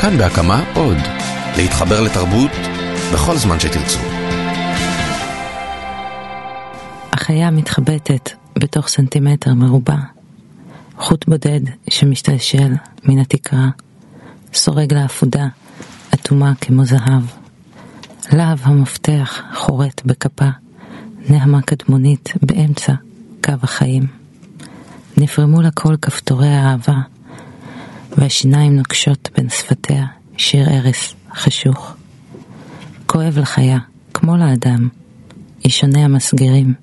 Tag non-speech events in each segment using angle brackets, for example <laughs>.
כאן בהקמה עוד. להתחבר לתרבות בכל זמן שתרצו. החיה מתחבטת בתוך סנטימטר מרובע. חוט בודד שמשתלשל מן התקרה, סורג לעפודה, אטומה כמו זהב. להב המפתח חורט בכפה, נעמה קדמונית באמצע קו החיים. נפרמו לה כל כפתורי האהבה, והשיניים נוקשות בין שפתיה, שיר ערש חשוך. כואב לחיה, כמו לאדם, אישוני המסגרים,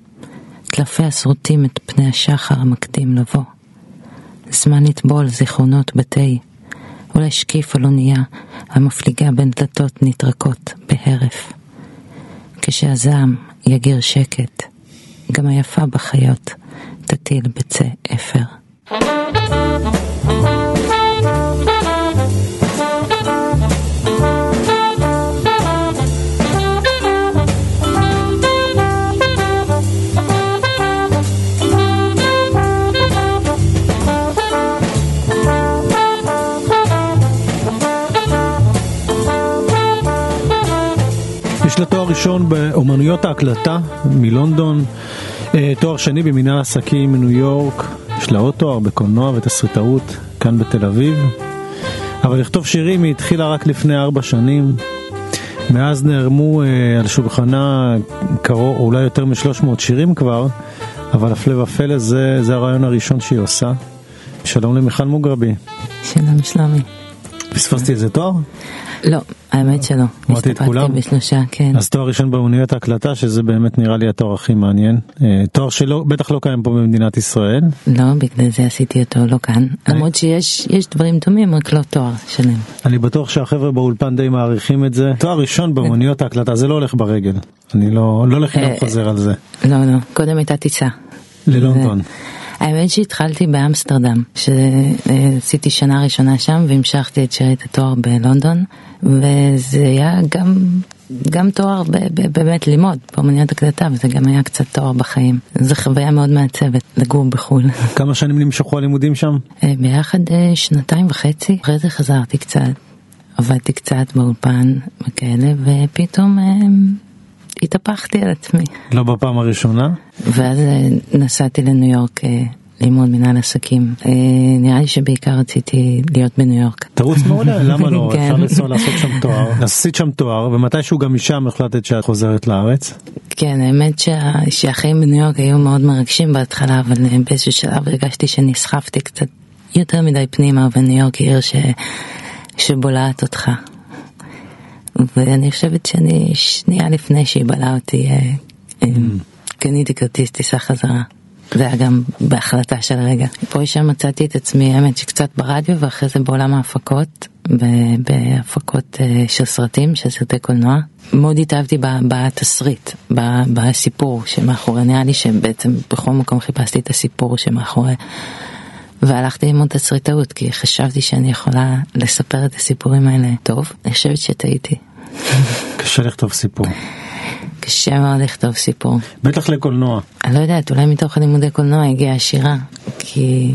טלפי השרוטים את פני השחר המקדים לבוא. זמן לטבול זיכרונות בתי, ולהשקיף על אונייה המפליגה בין דלתות נטרקות בהרף. כשהזעם יגיר שקט, גם היפה בחיות תטיל בצא אפר. לה תואר ראשון באומנויות ההקלטה מלונדון, אה, תואר שני במנהל עסקים מניו יורק, יש לה עוד תואר בקולנוע ותסריטאות כאן בתל אביב, אבל לכתוב שירים היא התחילה רק לפני ארבע שנים, מאז נערמו אה, על שולחנה קרוב, אולי יותר משלוש מאות שירים כבר, אבל הפלא ופלא זה, זה הרעיון הראשון שהיא עושה. שלום למיכל מוגרבי. שלום שלומי. פספסתי איזה תואר? לא, האמת שלא. אמרתי את כולם? בשלושה, כן. אז תואר ראשון באמנויות ההקלטה, שזה באמת נראה לי התואר הכי מעניין. אה, תואר שלא, בטח לא קיים פה במדינת ישראל. לא, בגלל זה עשיתי אותו לא כאן. למרות שיש יש דברים דומים, רק לא תואר שלם. אני בטוח שהחבר'ה באולפן די מעריכים את זה. תואר ראשון באמנויות ההקלטה, זה לא הולך ברגל. אני לא, לא לחינם אה, חוזר על זה. לא, לא, קודם הייתה טיסה. ללונדון. האמת שהתחלתי באמסטרדם, שעשיתי שנה ראשונה שם והמשכתי את שארית התואר בלונדון, וזה היה גם, גם תואר ב- ב- באמת ללמוד באמניות הקלטה, וזה גם היה קצת תואר בחיים. זו חוויה מאוד מעצבת לגור בחו"ל. כמה שנים נמשכו הלימודים שם? אה, ביחד אה, שנתיים וחצי, אחרי זה חזרתי קצת, עבדתי קצת באולפן וכאלה, ופתאום אה, התהפכתי על עצמי. לא בפעם הראשונה. ואז אה, נסעתי לניו יורק אה, ללמוד מנהל עסקים. אה, נראה לי שבעיקר רציתי להיות בניו יורק. תרוץ מעולה, <laughs> למה לא? כן. אפשר לנסוע לעשות שם תואר. <laughs> עשית שם תואר, ומתישהו גם משם החלטת שאת חוזרת לארץ. כן, האמת שה, שהחיים בניו יורק היו מאוד מרגשים בהתחלה, אבל באיזשהו שלב הרגשתי שנסחפתי קצת יותר מדי פנימה, וניו יורק היא עיר שבולעת אותך. ואני חושבת שאני שנייה לפני שהיא בלעה אותי, אה, אה, קניתי כרטיס טיסה חזרה. זה היה גם בהחלטה של הרגע. פה ושם מצאתי את עצמי, האמת שקצת ברדיו ואחרי זה בעולם ההפקות, בהפקות אה, של סרטים, של סרטי קולנוע. מאוד התאהבתי בתסריט, בסיפור שמאחורי, נראה לי שבעצם בכל מקום חיפשתי את הסיפור שמאחורי. והלכתי ללמוד תסריטאות כי חשבתי שאני יכולה לספר את הסיפורים האלה טוב. אני חושבת שטעיתי. קשה לכתוב סיפור. קשה מאוד לכתוב סיפור. בטח לקולנוע. אני לא יודעת, אולי מתוך הלימודי קולנוע הגיעה השירה, כי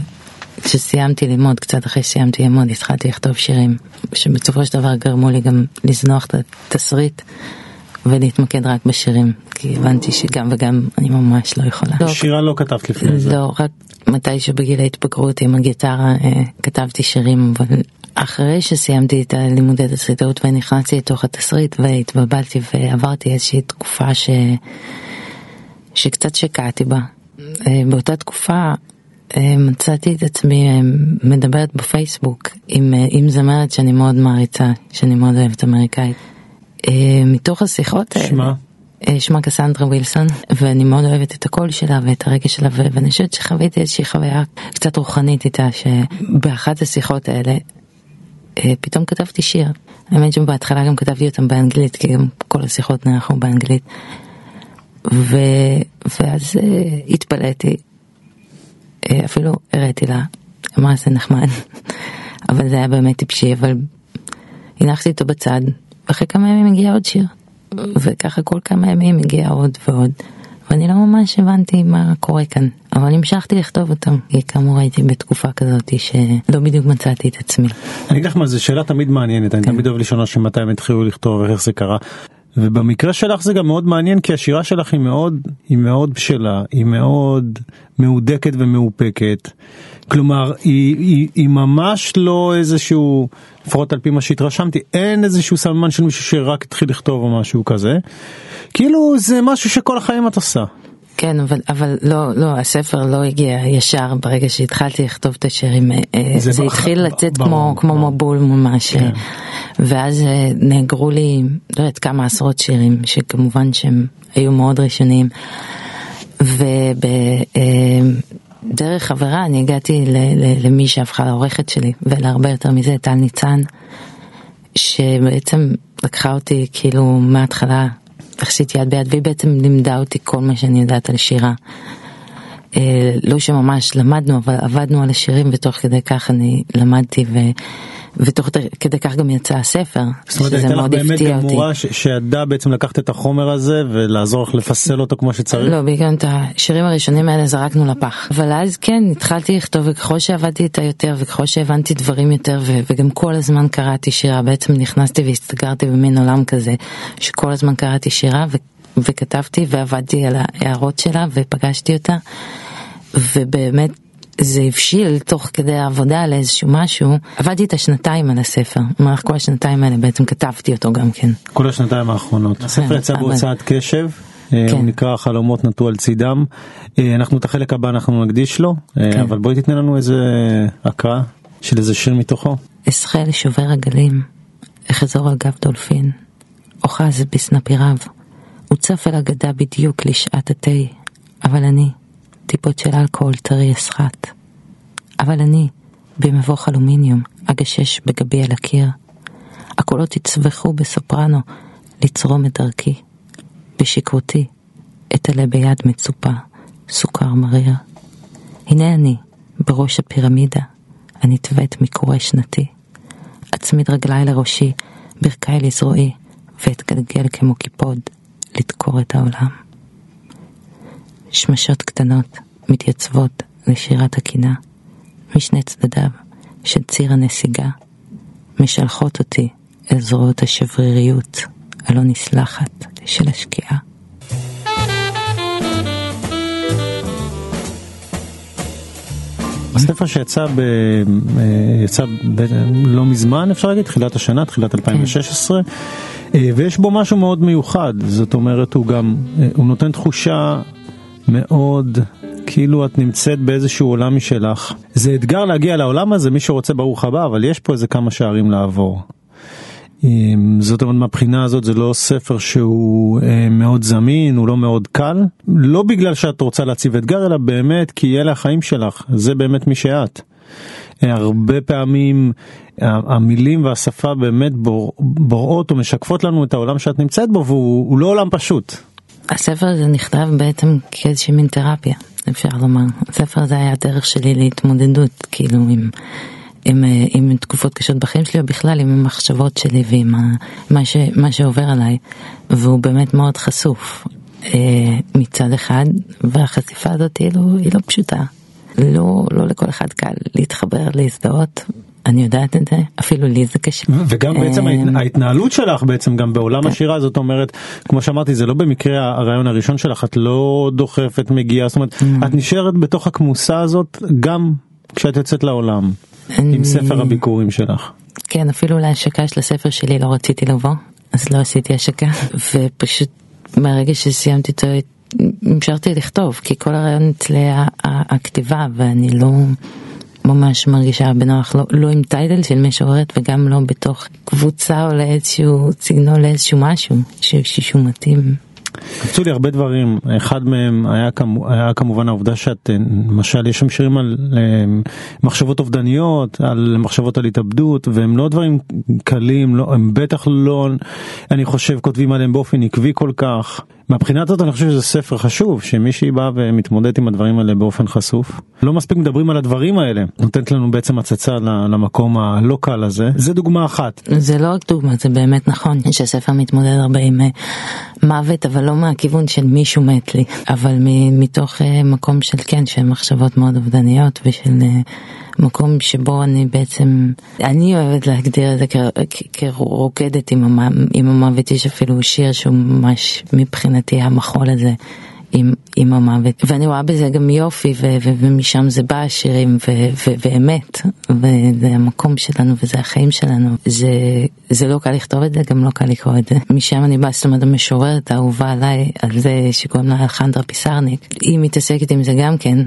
כשסיימתי ללמוד, קצת אחרי שסיימתי ללמוד, התחלתי לכתוב שירים, שבסופו של דבר גרמו לי גם לזנוח את התסריט ולהתמקד רק בשירים, כי הבנתי שגם וגם אני ממש לא יכולה. לא, שירה לא כתבת לפני זה. לא, רק מתי שבגיל ההתבגרות עם הגיטרה אה, כתבתי שירים, אבל אחרי שסיימתי את הלימודי תסריטאות ונכנסתי לתוך התסריט והתבלבלתי ועברתי איזושהי תקופה ש... שקצת שקעתי בה. אה, באותה תקופה אה, מצאתי את עצמי אה, מדברת בפייסבוק עם, עם זמרת שאני מאוד מעריצה, שאני מאוד אוהבת אמריקאית. מתוך השיחות האלה. שמה? שמה קסנדרה ווילסון, ואני מאוד אוהבת את הקול שלה ואת הרגש שלה, ואני חושבת שחוויתי איזושהי חוויה קצת רוחנית איתה, שבאחת השיחות האלה פתאום כתבתי שיר. האמת שבהתחלה גם כתבתי אותם באנגלית, כי גם כל השיחות נערכו באנגלית. ו... ואז אה, התפלאתי, אה, אפילו הראיתי לה, אמרה זה נחמד, <laughs> אבל זה היה באמת טיפשי, אבל הנחתי אותו בצד, ואחרי כמה ימים הגיע עוד שיר. וככה כל כמה ימים הגיע עוד ועוד. ואני לא ממש הבנתי מה קורה כאן, אבל המשכתי לכתוב אותם, כי כאמור הייתי בתקופה כזאת שלא בדיוק מצאתי את עצמי. אני אגיד לך מה, זו שאלה תמיד מעניינת, אני כן. תמיד אוהב לשאול אנשים מתי הם התחילו לכתוב ואיך זה קרה. ובמקרה שלך זה גם מאוד מעניין כי השירה שלך היא מאוד היא מאוד בשלה היא מאוד מהודקת ומאופקת כלומר היא, היא, היא ממש לא איזשהו לפחות על פי מה שהתרשמתי אין איזשהו סממן של מישהו שרק התחיל לכתוב או משהו כזה כאילו זה משהו שכל החיים את עושה. כן, אבל, אבל לא, לא, הספר לא הגיע ישר ברגע שהתחלתי לכתוב את השירים, אה, זה זה, זה בח- התחיל לצאת ברור, כמו, כמו ברור. מבול ממש, כן. ואז אה, נאגרו לי, לא יודעת, כמה עשרות שירים, שכמובן שהם היו מאוד ראשוניים, ובדרך חברה אני הגעתי למי שהפכה לעורכת שלי, ולהרבה יותר מזה, טל ניצן, שבעצם לקחה אותי כאילו מההתחלה, יחסית יד ביד, והיא בעצם לימדה אותי כל מה שאני יודעת על שירה. אה, לא שממש למדנו, אבל עבדנו על השירים ותוך כדי כך אני למדתי ו... ותוך כדי כך גם יצא הספר, זאת אומרת שזה הייתה לך מאוד באמת הפתיע אותי. מורה שידעה בעצם לקחת את החומר הזה ולעזור לך לפסל אותו כמו שצריך. לא, בעיקר את השירים הראשונים האלה זרקנו לפח. אבל אז כן, התחלתי לכתוב, וככל שעבדתי איתה יותר, וככל שהבנתי דברים יותר, ו- וגם כל הזמן קראתי שירה, בעצם נכנסתי והסתגרתי במין עולם כזה, שכל הזמן קראתי שירה, ו- וכתבתי ועבדתי על ההערות שלה, ופגשתי אותה, ובאמת... זה הבשיל תוך כדי העבודה על איזשהו משהו, עבדתי את השנתיים על הספר, במהלך כל השנתיים האלה בעצם כתבתי אותו גם כן. כל השנתיים האחרונות. הספר יצא בהוצאת קשב, אה, כן. הוא נקרא חלומות נטו על צידם. אה, אנחנו את החלק הבא אנחנו נקדיש לו, אה, כן. אבל בואי תתני לנו איזה הקראה של איזה שיר מתוכו. אשחה לשובר הגלים, אחזור על גב דולפין, אוחז בסנפיריו, הוצף אל הגדה בדיוק לשעת התה, אבל אני, טיפות של אלכוהול טרי אסחט. אבל אני, במבוך אלומיניום, אגשש בגבי על הקיר. הקולות יצווחו בסופרנו, לצרום את דרכי. בשכרותי, אתעלה ביד מצופה, סוכר מריר. הנה אני, בראש הפירמידה, הנתווית מקורה שנתי. אצמיד רגליי לראשי, ברכיי לזרועי, ואתגלגל כמו קיפוד, לדקור את העולם. שמשות קטנות מתייצבות לשירת הקינה, משני צדדיו של ציר הנסיגה, משלחות אותי אל זרועות השבריריות הלא נסלחת של השקיעה. הספר שיצא ב... אה, יצא ב... לא מזמן אפשר להגיד, תחילת השנה, תחילת 2016, אה, ויש בו משהו מאוד מיוחד, זאת אומרת הוא גם, אה, הוא נותן תחושה מאוד כאילו את נמצאת באיזשהו עולם משלך. זה אתגר להגיע לעולם הזה, מי שרוצה ברוך הבא, אבל יש פה איזה כמה שערים לעבור. אמ, זאת אומרת מהבחינה הזאת זה לא ספר שהוא אה, מאוד זמין, הוא לא מאוד קל, לא בגלל שאת רוצה להציב אתגר, אלא באמת כי אלה החיים שלך, זה באמת מי שאת. הרבה פעמים המילים והשפה באמת בור, בוראות או משקפות לנו את העולם שאת נמצאת בו והוא הוא לא עולם פשוט. הספר הזה נכתב בעצם כאיזושהי מין תרפיה, אפשר לומר. הספר הזה היה הדרך שלי להתמודדות, כאילו עם, עם, עם תקופות קשות בחיים שלי, או בכלל עם המחשבות שלי ועם ה, מה, ש, מה שעובר עליי, והוא באמת מאוד חשוף אה, מצד אחד, והחשיפה הזאת היא לא, היא לא פשוטה. לא, לא לכל אחד קל להתחבר, להזדהות. אני יודעת את זה, אפילו לי זה קשה. וגם בעצם ההת- ההתנהלות שלך בעצם גם בעולם השירה זאת אומרת כמו שאמרתי זה לא במקרה הרעיון הראשון שלך את לא דוחפת מגיעה זאת אומרת את נשארת בתוך הכמוסה הזאת גם כשאת יוצאת לעולם עם אני- ספר הביקורים שלך. כן, אפילו להשקה של הספר שלי לא רציתי לבוא, אז לא עשיתי השקה, <laughs> ופשוט מהרגע שסיימתי אותו המשכתי לכתוב, כי כל הרעיון אצלי הכתיבה, ואני לא ממש מרגישה בנוח, לא, לא עם טייטל של משוררת וגם לא בתוך קבוצה או לאיזשהו סגנון, לאיזשהו משהו ש- שהוא מתאים. קפצו לי הרבה דברים אחד מהם היה, כמו, היה כמובן העובדה שאת אה, למשל יש שם שירים על אה, מחשבות אובדניות על מחשבות על התאבדות והם לא דברים קלים לא הם בטח לא אני חושב כותבים עליהם באופן עקבי כל כך מהבחינה הזאת אני חושב שזה ספר חשוב שמישהי באה ומתמודדת עם הדברים האלה באופן חשוף. לא מספיק מדברים על הדברים האלה נותנת לנו בעצם הצצה למקום הלא קל הזה זה דוגמה אחת. זה לא רק דוגמה זה באמת נכון שהספר מתמודד הרבה עם אה, מוות אבל לא מהכיוון של מישהו מת לי אבל מתוך אה, מקום של כן של מחשבות מאוד אובדניות ושל אה, מקום שבו אני בעצם, אני אוהבת להגדיר את זה כרוקדת עם, המ, עם המוות, יש אפילו שיר שהוא ממש מבחינתי המחול הזה. עם, עם המוות. ואני רואה בזה גם יופי ו, ו, ומשם זה בא השירים ו, ו, ואמת. וזה המקום שלנו וזה החיים שלנו. זה, זה לא קל לכתוב את זה גם לא קל לקרוא את זה. משם אני באה זאת אומרת המשוררת האהובה עליי על זה שקוראים לה אלחנדרה פיסרניק. היא מתעסקת עם זה גם כן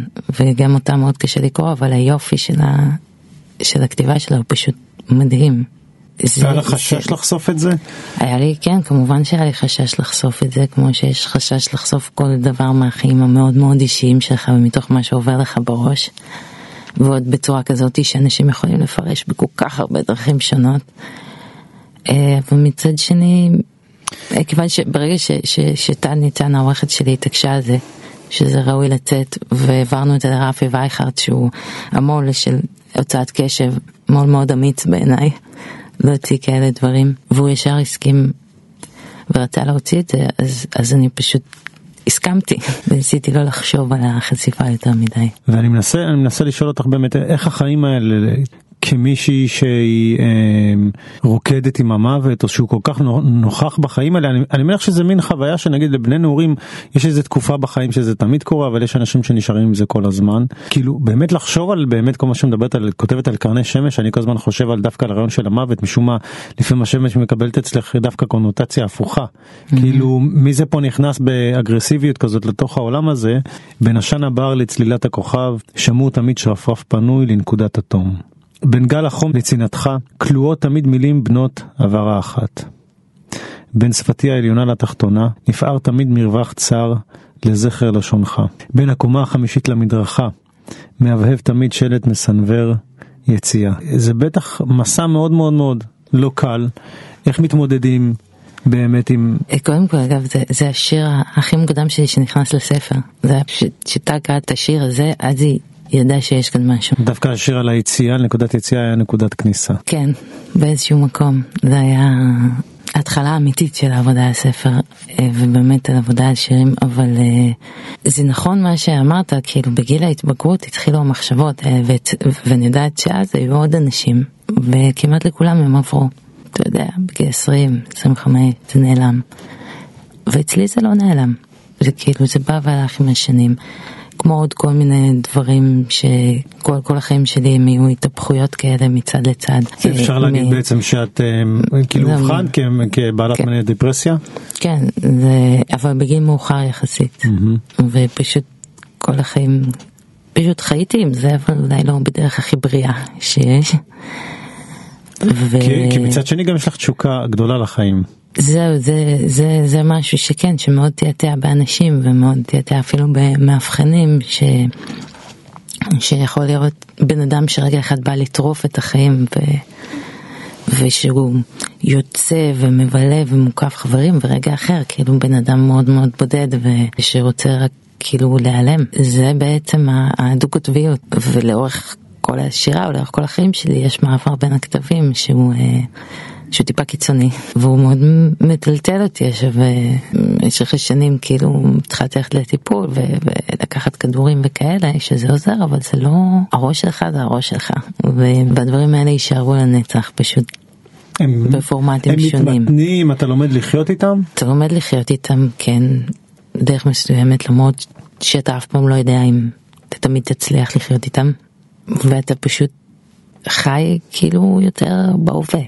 וגם אותה מאוד קשה לקרוא אבל היופי של, ה, של הכתיבה שלה הוא פשוט מדהים. היה לך חשש לחשוף את זה? היה לי, כן, כמובן שהיה לי חשש לחשוף את זה, כמו שיש חשש לחשוף כל דבר מהחיים המאוד מאוד אישיים שלך ומתוך מה שעובר לך בראש. ועוד בצורה כזאת שאנשים יכולים לפרש בכל כך הרבה דרכים שונות. אה, אבל מצד שני, אה, כיוון שברגע שטל ניצן העורכת שלי התעקשה על זה, שזה ראוי לצאת, והעברנו את זה לרפי וייכרט שהוא המו"ל של הוצאת קשב מאוד מאוד אמיץ בעיניי. להוציא כאלה דברים, והוא ישר הסכים ורצה להוציא את זה, אז, אז אני פשוט הסכמתי <laughs> וניסיתי לא לחשוב על החשיפה יותר מדי. ואני מנסה, מנסה לשאול אותך באמת איך החיים האלה כמישהי שהיא אה, רוקדת עם המוות או שהוא כל כך נוכח בחיים האלה אני, אני מניח שזה מין חוויה שנגיד לבני נעורים יש איזה תקופה בחיים שזה תמיד קורה אבל יש אנשים שנשארים עם זה כל הזמן כאילו באמת לחשוב על באמת כל מה שמדברת על כותבת על קרני שמש אני כל הזמן חושב על דווקא על הרעיון של המוות משום מה לפעמים השמש מקבלת אצלך דווקא קונוטציה הפוכה mm-hmm. כאילו מי זה פה נכנס באגרסיביות כזאת לתוך העולם הזה בין עשן הבר לצלילת הכוכב שמעו תמיד שרפרף פנוי לנקודת אטום. בין גל החום לצנעתך, כלואות תמיד מילים בנות עברה אחת. בין שפתי העליונה לתחתונה, נפער תמיד מרווח צר לזכר לשונך. בין הקומה החמישית למדרכה, מהבהב תמיד שלט מסנוור יציאה. זה בטח מסע מאוד מאוד מאוד לא קל, איך מתמודדים באמת עם... קודם כל אגב זה, זה השיר הכי מוקדם שלי שנכנס לספר. זה היה שטה קראת את השיר הזה אז היא ידע שיש כאן משהו. דווקא השיר על היציאה, נקודת יציאה היה נקודת כניסה. כן, באיזשהו מקום. זה היה התחלה אמיתית של העבודה על הספר, אה, ובאמת על עבודה על שירים, אבל אה, זה נכון מה שאמרת, כאילו בגיל ההתבגרות התחילו המחשבות, אה, ואני יודעת שאז היו עוד אנשים, וכמעט לכולם הם עברו. אתה יודע, בגיל 20, 25, זה נעלם. ואצלי זה לא נעלם. זה כאילו, זה בא והלך עם השנים. כמו עוד כל מיני דברים שכל כל החיים שלי הם יהיו התהפכויות כאלה מצד לצד. אפשר אה, להגיד בעצם שאת אה, כאילו אובחנת כבעלת כן. מניה דיפרסיה? כן, אבל בגיל מאוחר יחסית, ופשוט כל החיים, פשוט חייתי עם זה, אבל אולי לא בדרך הכי בריאה שיש. כי מצד שני גם יש לך תשוקה גדולה לחיים. זהו, זה, זה, זה משהו שכן, שמאוד תיאטע באנשים ומאוד תיאטע אפילו במאבחנים, ש... שיכול לראות בן אדם שרגע אחד בא לטרוף את החיים ו... ושהוא יוצא ומבלה ומוקף חברים ורגע אחר כאילו בן אדם מאוד מאוד בודד ושרוצה רק כאילו להיעלם זה בעצם הדו-קוטביות ולאורך כל השירה או לאורך כל החיים שלי יש מעבר בין הכתבים שהוא אה, שהוא טיפה קיצוני והוא מאוד מטלטל אותי עכשיו במשך שנים כאילו התחלתי ללכת לטיפול ולקחת כדורים וכאלה שזה עוזר אבל זה לא הראש שלך זה הראש שלך והדברים האלה יישארו לנצח פשוט. הם, בפורמטים הם שונים. הם מתמתנים, אתה לומד לחיות איתם? אתה לומד לחיות איתם, כן, דרך מסוימת, למרות שאתה אף פעם לא יודע אם אתה תמיד תצליח לחיות איתם, ואתה פשוט חי כאילו יותר בהווה.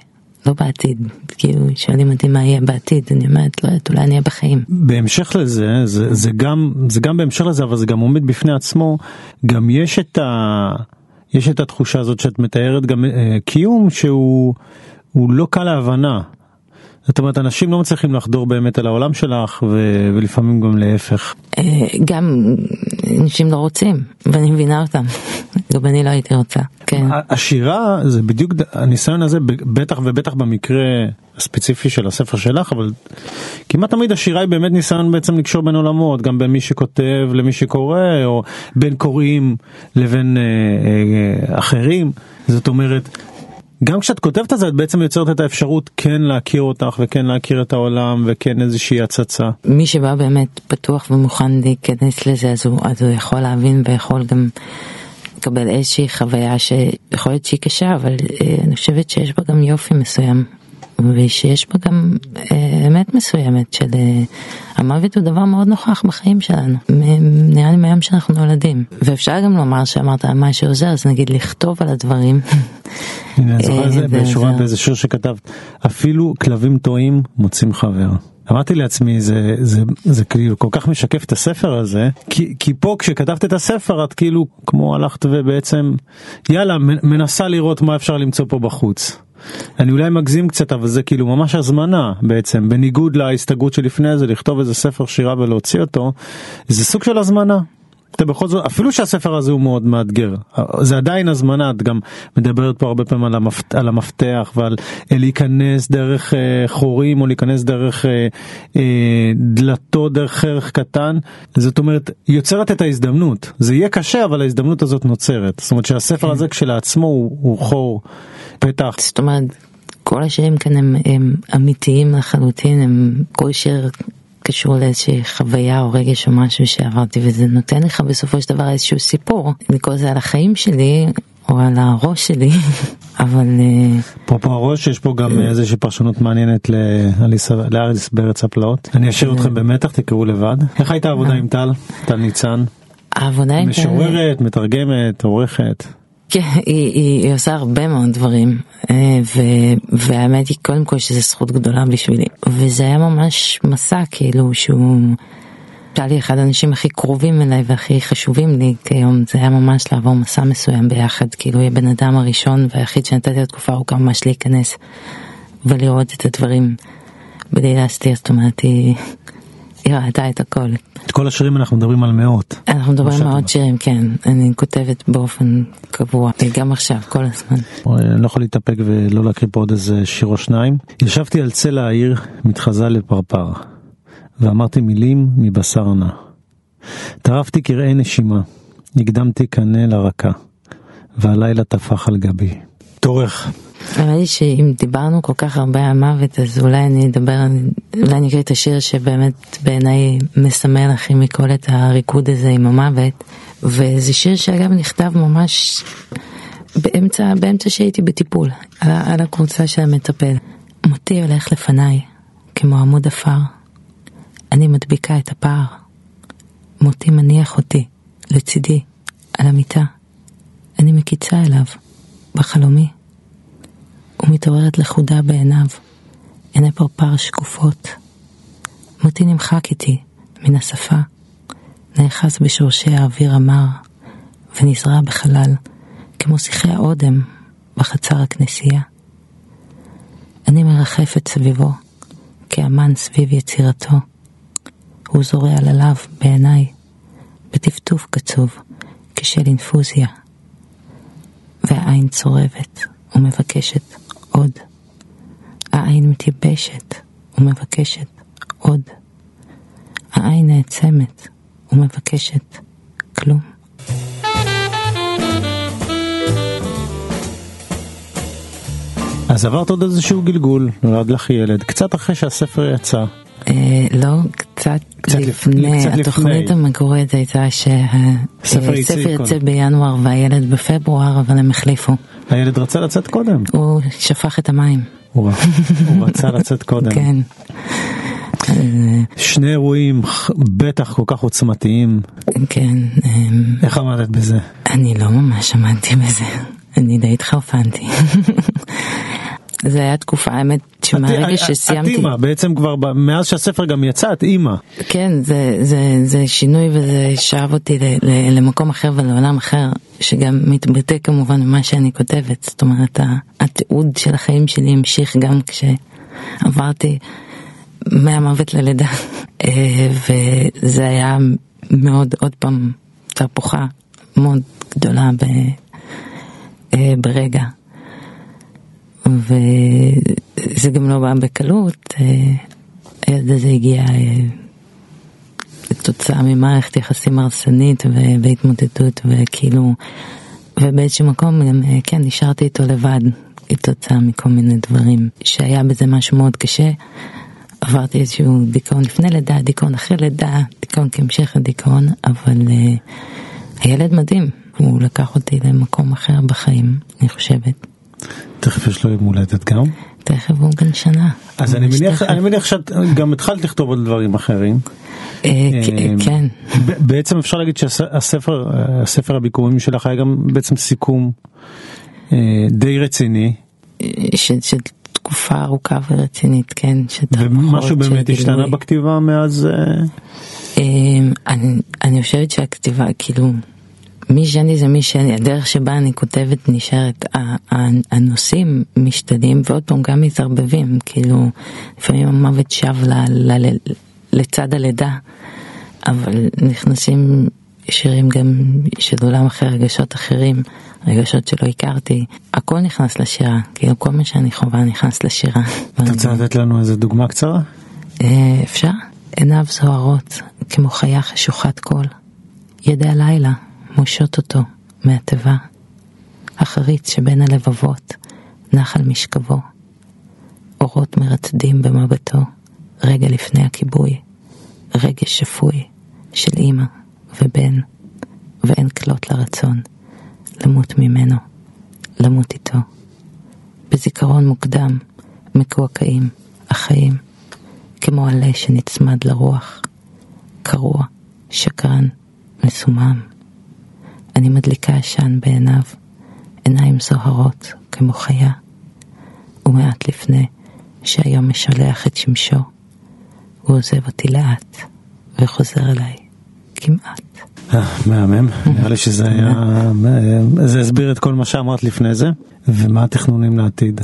לא בעתיד, כאילו שואלים אותי מה יהיה בעתיד, אני אומרת לא יודעת אולי אני אהיה בחיים. בהמשך לזה, זה, זה, גם, זה גם בהמשך לזה אבל זה גם עומד בפני עצמו, גם יש את, ה, יש את התחושה הזאת שאת מתארת גם אה, קיום שהוא לא קל להבנה. זאת אומרת אנשים לא מצליחים לחדור באמת על העולם שלך ו, ולפעמים גם להפך. אה, גם אנשים לא רוצים, ואני מבינה אותם. <laughs> גם אני לא הייתי רוצה, כן. השירה זה בדיוק הניסיון הזה, בטח ובטח במקרה הספציפי של הספר שלך, אבל כמעט תמיד השירה היא באמת ניסיון בעצם לקשור בין עולמות, גם בין מי שכותב למי שקורא, או בין קוראים לבין אה, אה, אחרים. זאת אומרת, גם כשאת כותבת את זה את בעצם יוצרת את האפשרות כן להכיר אותך וכן להכיר את העולם וכן איזושהי הצצה. מי שבא באמת פתוח ומוכן להיכנס לזה אז הוא, אז הוא יכול להבין ויכול גם לקבל איזושהי חוויה שיכול להיות שהיא קשה אבל אה, אני חושבת שיש בה גם יופי מסוים ושיש בה גם אה, אמת מסוימת של אה, המוות הוא דבר מאוד נוכח בחיים שלנו, נראה לי מהיום שאנחנו נולדים. ואפשר גם לומר שאמרת מה שעוזר, אז נגיד לכתוב על הדברים. <laughs> הנה, אני זוכר את זה בשורה באיזה שיר שכתבת, אפילו כלבים טועים מוצאים חבר. אמרתי לעצמי זה זה זה כאילו כל כך משקף את הספר הזה כי כי פה כשכתבת את הספר את כאילו כמו הלכת ובעצם יאללה מנסה לראות מה אפשר למצוא פה בחוץ. אני אולי מגזים קצת אבל זה כאילו ממש הזמנה בעצם בניגוד להסתגרות שלפני זה לכתוב איזה ספר שירה ולהוציא אותו זה סוג של הזמנה. אתה בכל זאת אפילו שהספר הזה הוא מאוד מאתגר זה עדיין הזמנה את גם מדברת פה הרבה פעמים על, המפת, על המפתח ועל אה, להיכנס דרך אה, חורים או להיכנס דרך אה, אה, דלתות דרך חרך קטן זאת אומרת יוצרת את ההזדמנות זה יהיה קשה אבל ההזדמנות הזאת נוצרת זאת אומרת שהספר כן. הזה כשלעצמו הוא, הוא חור. פתח. זאת אומרת, כל השירים כאן הם, הם אמיתיים לחלוטין, הם כל שיר קשור לאיזושהי חוויה או רגש או משהו שעברתי וזה נותן לך בסופו של דבר איזשהו סיפור, לקרוא זה על החיים שלי או על הראש שלי, <laughs> אבל... אה, אפרופו הראש יש פה גם איזושהי פרשנות מעניינת לאליס בארץ הפלאות. אני אשאיר אתכם במתח, תקראו לבד. איך הייתה העבודה עם טל? טל ניצן? העבודה עם טל... משוררת, מתרגמת, עורכת. כן, היא, היא, היא עושה הרבה מאוד דברים, אה, ו, והאמת היא קודם כל שזו זכות גדולה בשבילי, וזה היה ממש מסע כאילו שהוא, לי אחד האנשים הכי קרובים אליי והכי חשובים לי כיום, זה היה ממש לעבור מסע מסוים ביחד, כאילו היא הבן אדם הראשון והיחיד שנתתי לתקופה ארוכה ממש להיכנס ולראות את הדברים בלי להסתיר, זאת אומרת היא, היא ראתה את הכל. את כל השירים אנחנו מדברים על מאות. אנחנו מדברים על מאות שירים, כן. אני כותבת באופן קבוע, גם עכשיו, כל הזמן. אני לא יכול להתאפק ולא להקריא פה עוד איזה שיר או שניים. ישבתי על צלע העיר, מתחזה לפרפר, ואמרתי מילים מבשר נע. טרפתי קרעי נשימה, הקדמתי קנה לרקה, והלילה טפח על גבי. תורך. נראה לי שאם דיברנו כל כך הרבה על מוות אז אולי אני אדבר, אולי אני אקריא את השיר שבאמת בעיניי מסמל הכי מכל את הריקוד הזה עם המוות וזה שיר שאגב נכתב ממש באמצע, באמצע שהייתי בטיפול על, על הקבוצה של המטפל. מותי הולך לפניי כמו עמוד עפר, אני מדביקה את הפער. מותי מניח אותי לצידי על המיטה, אני מקיצה אליו בחלומי. ומתעוררת לכודה בעיניו, עיני פרפר שקופות. מותי נמחק איתי מן השפה, נאחז בשורשי האוויר המר, ונזרע בחלל, כמו שיחי האודם בחצר הכנסייה. אני מרחפת סביבו, כאמן סביב יצירתו. הוא זורע ללאו בעיניי, בטפטוף קצוב, כשל אינפוזיה. והעין צורבת ומבקשת עוד. העין מתייבשת ומבקשת עוד. העין נעצמת ומבקשת כלום. אז עברת עוד איזשהו גלגול, נולד לך ילד, קצת אחרי שהספר יצא. אה, לא, קצת, קצת לפני, קצת התוכנית לפני. המקורית הייתה שהספר יצא בינואר והילד בפברואר, אבל הם החליפו. הילד רצה לצאת קודם. הוא שפך את המים. הוא, הוא רצה לצאת קודם. כן. שני אירועים בטח כל כך עוצמתיים. כן. אמ, איך עמדת בזה? אני לא ממש עמדתי בזה. אני די התחרפנתי. זה היה תקופה האמת שמהרגע שסיימתי. את אימא בעצם כבר מאז שהספר גם יצא את אימא. כן זה זה זה שינוי וזה שאב אותי ל, ל, למקום אחר ולעולם אחר שגם מתבטא כמובן במה שאני כותבת זאת אומרת התיעוד של החיים שלי המשיך גם כשעברתי מהמוות ללידה אה, וזה היה מאוד עוד פעם תהפוכה מאוד גדולה ב, אה, ברגע. וזה גם לא בא בקלות, אה, הילד הזה הגיע אה, כתוצאה ממערכת יחסים הרסנית והתמוטטות וכאילו, ובאיזשהו מקום גם אה, כן נשארתי איתו לבד כתוצאה מכל מיני דברים שהיה בזה משהו מאוד קשה. עברתי איזשהו דיכאון לפני לידה, דיכאון אחרי לידה, דיכאון כהמשך לדיכאון, אבל uh, הילד מדהים, הוא לקח אותי למקום אחר בחיים, אני חושבת. תכף יש לו יום הולדת גם. תכף הוא בן שנה. אז אני מניח, אני מניח שאת גם התחלת לכתוב על דברים אחרים. אה, כן. בעצם אפשר להגיד שהספר, הספר הביקורים שלך היה גם בעצם סיכום אה, די רציני. של, תקופה ארוכה ורצינית, כן. ומשהו באמת השתנה בכתיבה מאז? אני חושבת שהכתיבה, כאילו, מי שאני זה מי שאני, הדרך שבה אני כותבת נשארת, הנושאים משתנים ועוד פעם גם מתערבבים, כאילו לפעמים המוות שב ל, ל, ל, לצד הלידה, אבל נכנסים שירים גם של עולם אחר, רגשות אחרים, רגשות שלא הכרתי, הכל נכנס לשירה, כאילו כל מה שאני חווה נכנס לשירה. אתה רוצה לתת לנו איזה דוגמה קצרה? אה, אפשר? עיניו זוהרות כמו חיה חשוכת קול, ידי הלילה מושות אותו מהתיבה. החריץ שבין הלבבות נח על משכבו. אורות מרצדים במבטו, רגע לפני הכיבוי, רגש שפוי של אמא ובן, ואין כלות לרצון, למות ממנו, למות איתו. בזיכרון מוקדם, מקועקעים, החיים, כמו עלה שנצמד לרוח, קרוע, שקרן, מסומם. אני מדליקה עשן בעיניו, עיניים זוהרות כמו חיה, ומעט לפני שהיום משלח את שמשו, הוא עוזב אותי לאט וחוזר אליי כמעט. אה, מהמם, נראה לי שזה היה, זה הסביר את כל מה שאמרת לפני זה, ומה התכנונים לעתיד?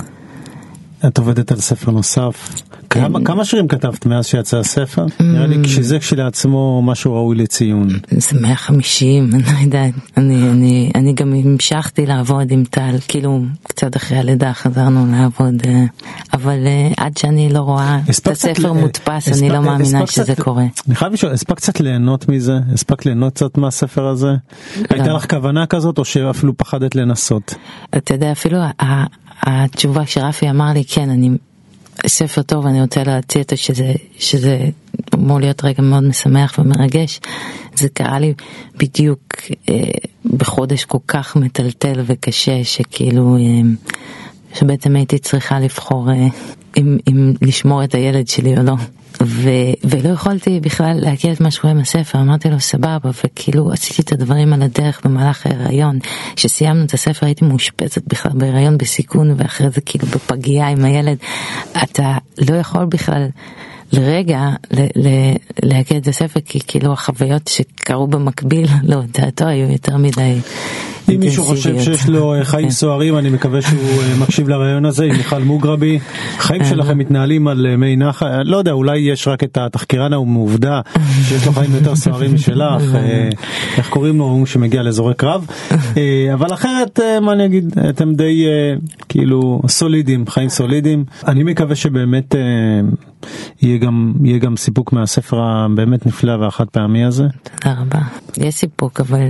את עובדת על ספר נוסף, כמה, כמה שירים כתבת מאז שיצא הספר? נראה לי שזה כשלעצמו משהו ראוי לציון. זה 150, <laughs> אני לא יודעת. אני, אני, אני גם המשכתי לעבוד עם טל, כאילו קצת אחרי הלידה חזרנו לעבוד, אה, אבל אה, עד שאני לא רואה את הספר מודפס, אני לא מאמינה שזה קורה. אני חייב לשאול, הספקת קצת ליהנות מזה? הספקת ליהנות קצת מהספר הזה? הייתה לך כוונה כזאת או שאפילו פחדת לנסות? אתה יודע, אפילו התשובה שרפי אמר לי, כן, אני ספר טוב, אני רוצה להציע אותו שזה, שזה אמור להיות רגע מאוד משמח ומרגש. זה קרה לי בדיוק אה, בחודש כל כך מטלטל וקשה, שכאילו, אה, שבעצם הייתי צריכה לבחור אה, אם, אם לשמור את הילד שלי או לא. ו, ולא יכולתי בכלל להכיר את מה שקורה עם הספר, אמרתי לו סבבה, וכאילו עשיתי את הדברים על הדרך במהלך ההיריון. כשסיימנו את הספר הייתי מאושפזת בכלל בהיריון בסיכון, ואחרי זה כאילו בפגייה עם הילד. אתה לא יכול בכלל לרגע להכיר את הספר, כי כאילו החוויות שקרו במקביל <laughs> להודעתו היו יותר מדי אם מישהו חושב שיש לו אה, חיים כן. סוערים, אני מקווה שהוא אה, מקשיב לרעיון הזה עם מיכל מוגרבי. חיים אה. שלכם מתנהלים על מי נחל, לא יודע, אולי יש רק את התחקירן ההוא מעובדה, שיש לו חיים יותר סוערים משלך, <laughs> איך קוראים לו, הוא שמגיע לאזורי קרב. <laughs> אבל אחרת, מה אני אגיד, אתם די כאילו סולידיים, חיים סולידיים. אני מקווה שבאמת יהיה גם סיפוק מהספר הבאמת נפלא והחד פעמי הזה. תודה רבה. יש סיפוק, אבל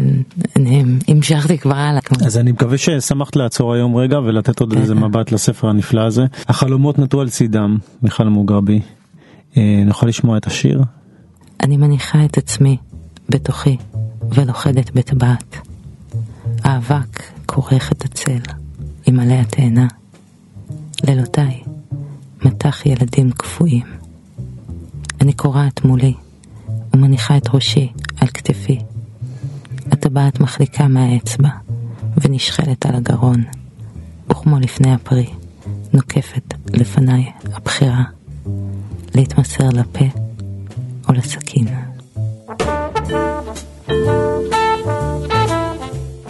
המשכתי כבר הלאה. אז אני מקווה ששמחת לעצור היום רגע ולתת עוד איזה מבט לספר הנפלא הזה. החלומות נטו על צידם, מיכל מוגרבי. אה, נוכל לשמוע את השיר? אני מניחה את עצמי בתוכי ולוכדת בטבעת. האבק כורך את הצל עם עלי התאנה. לילותיי, מטח ילדים קפואים. אני קורעת מולי ומניחה את ראשי על כתפי. הטבעת מחליקה מהאצבע ונשחלת על הגרון, וכמו לפני הפרי, נוקפת לפניי הבחירה להתמסר לפה או לסכין.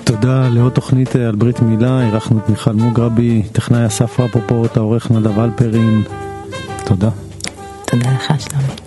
תודה לעוד תוכנית על ברית מילה, אירחנו את מיכל מוגרבי, טכנאי אסף רפופורט, העורך נדב אלפרין, תודה. תודה לך שלומי.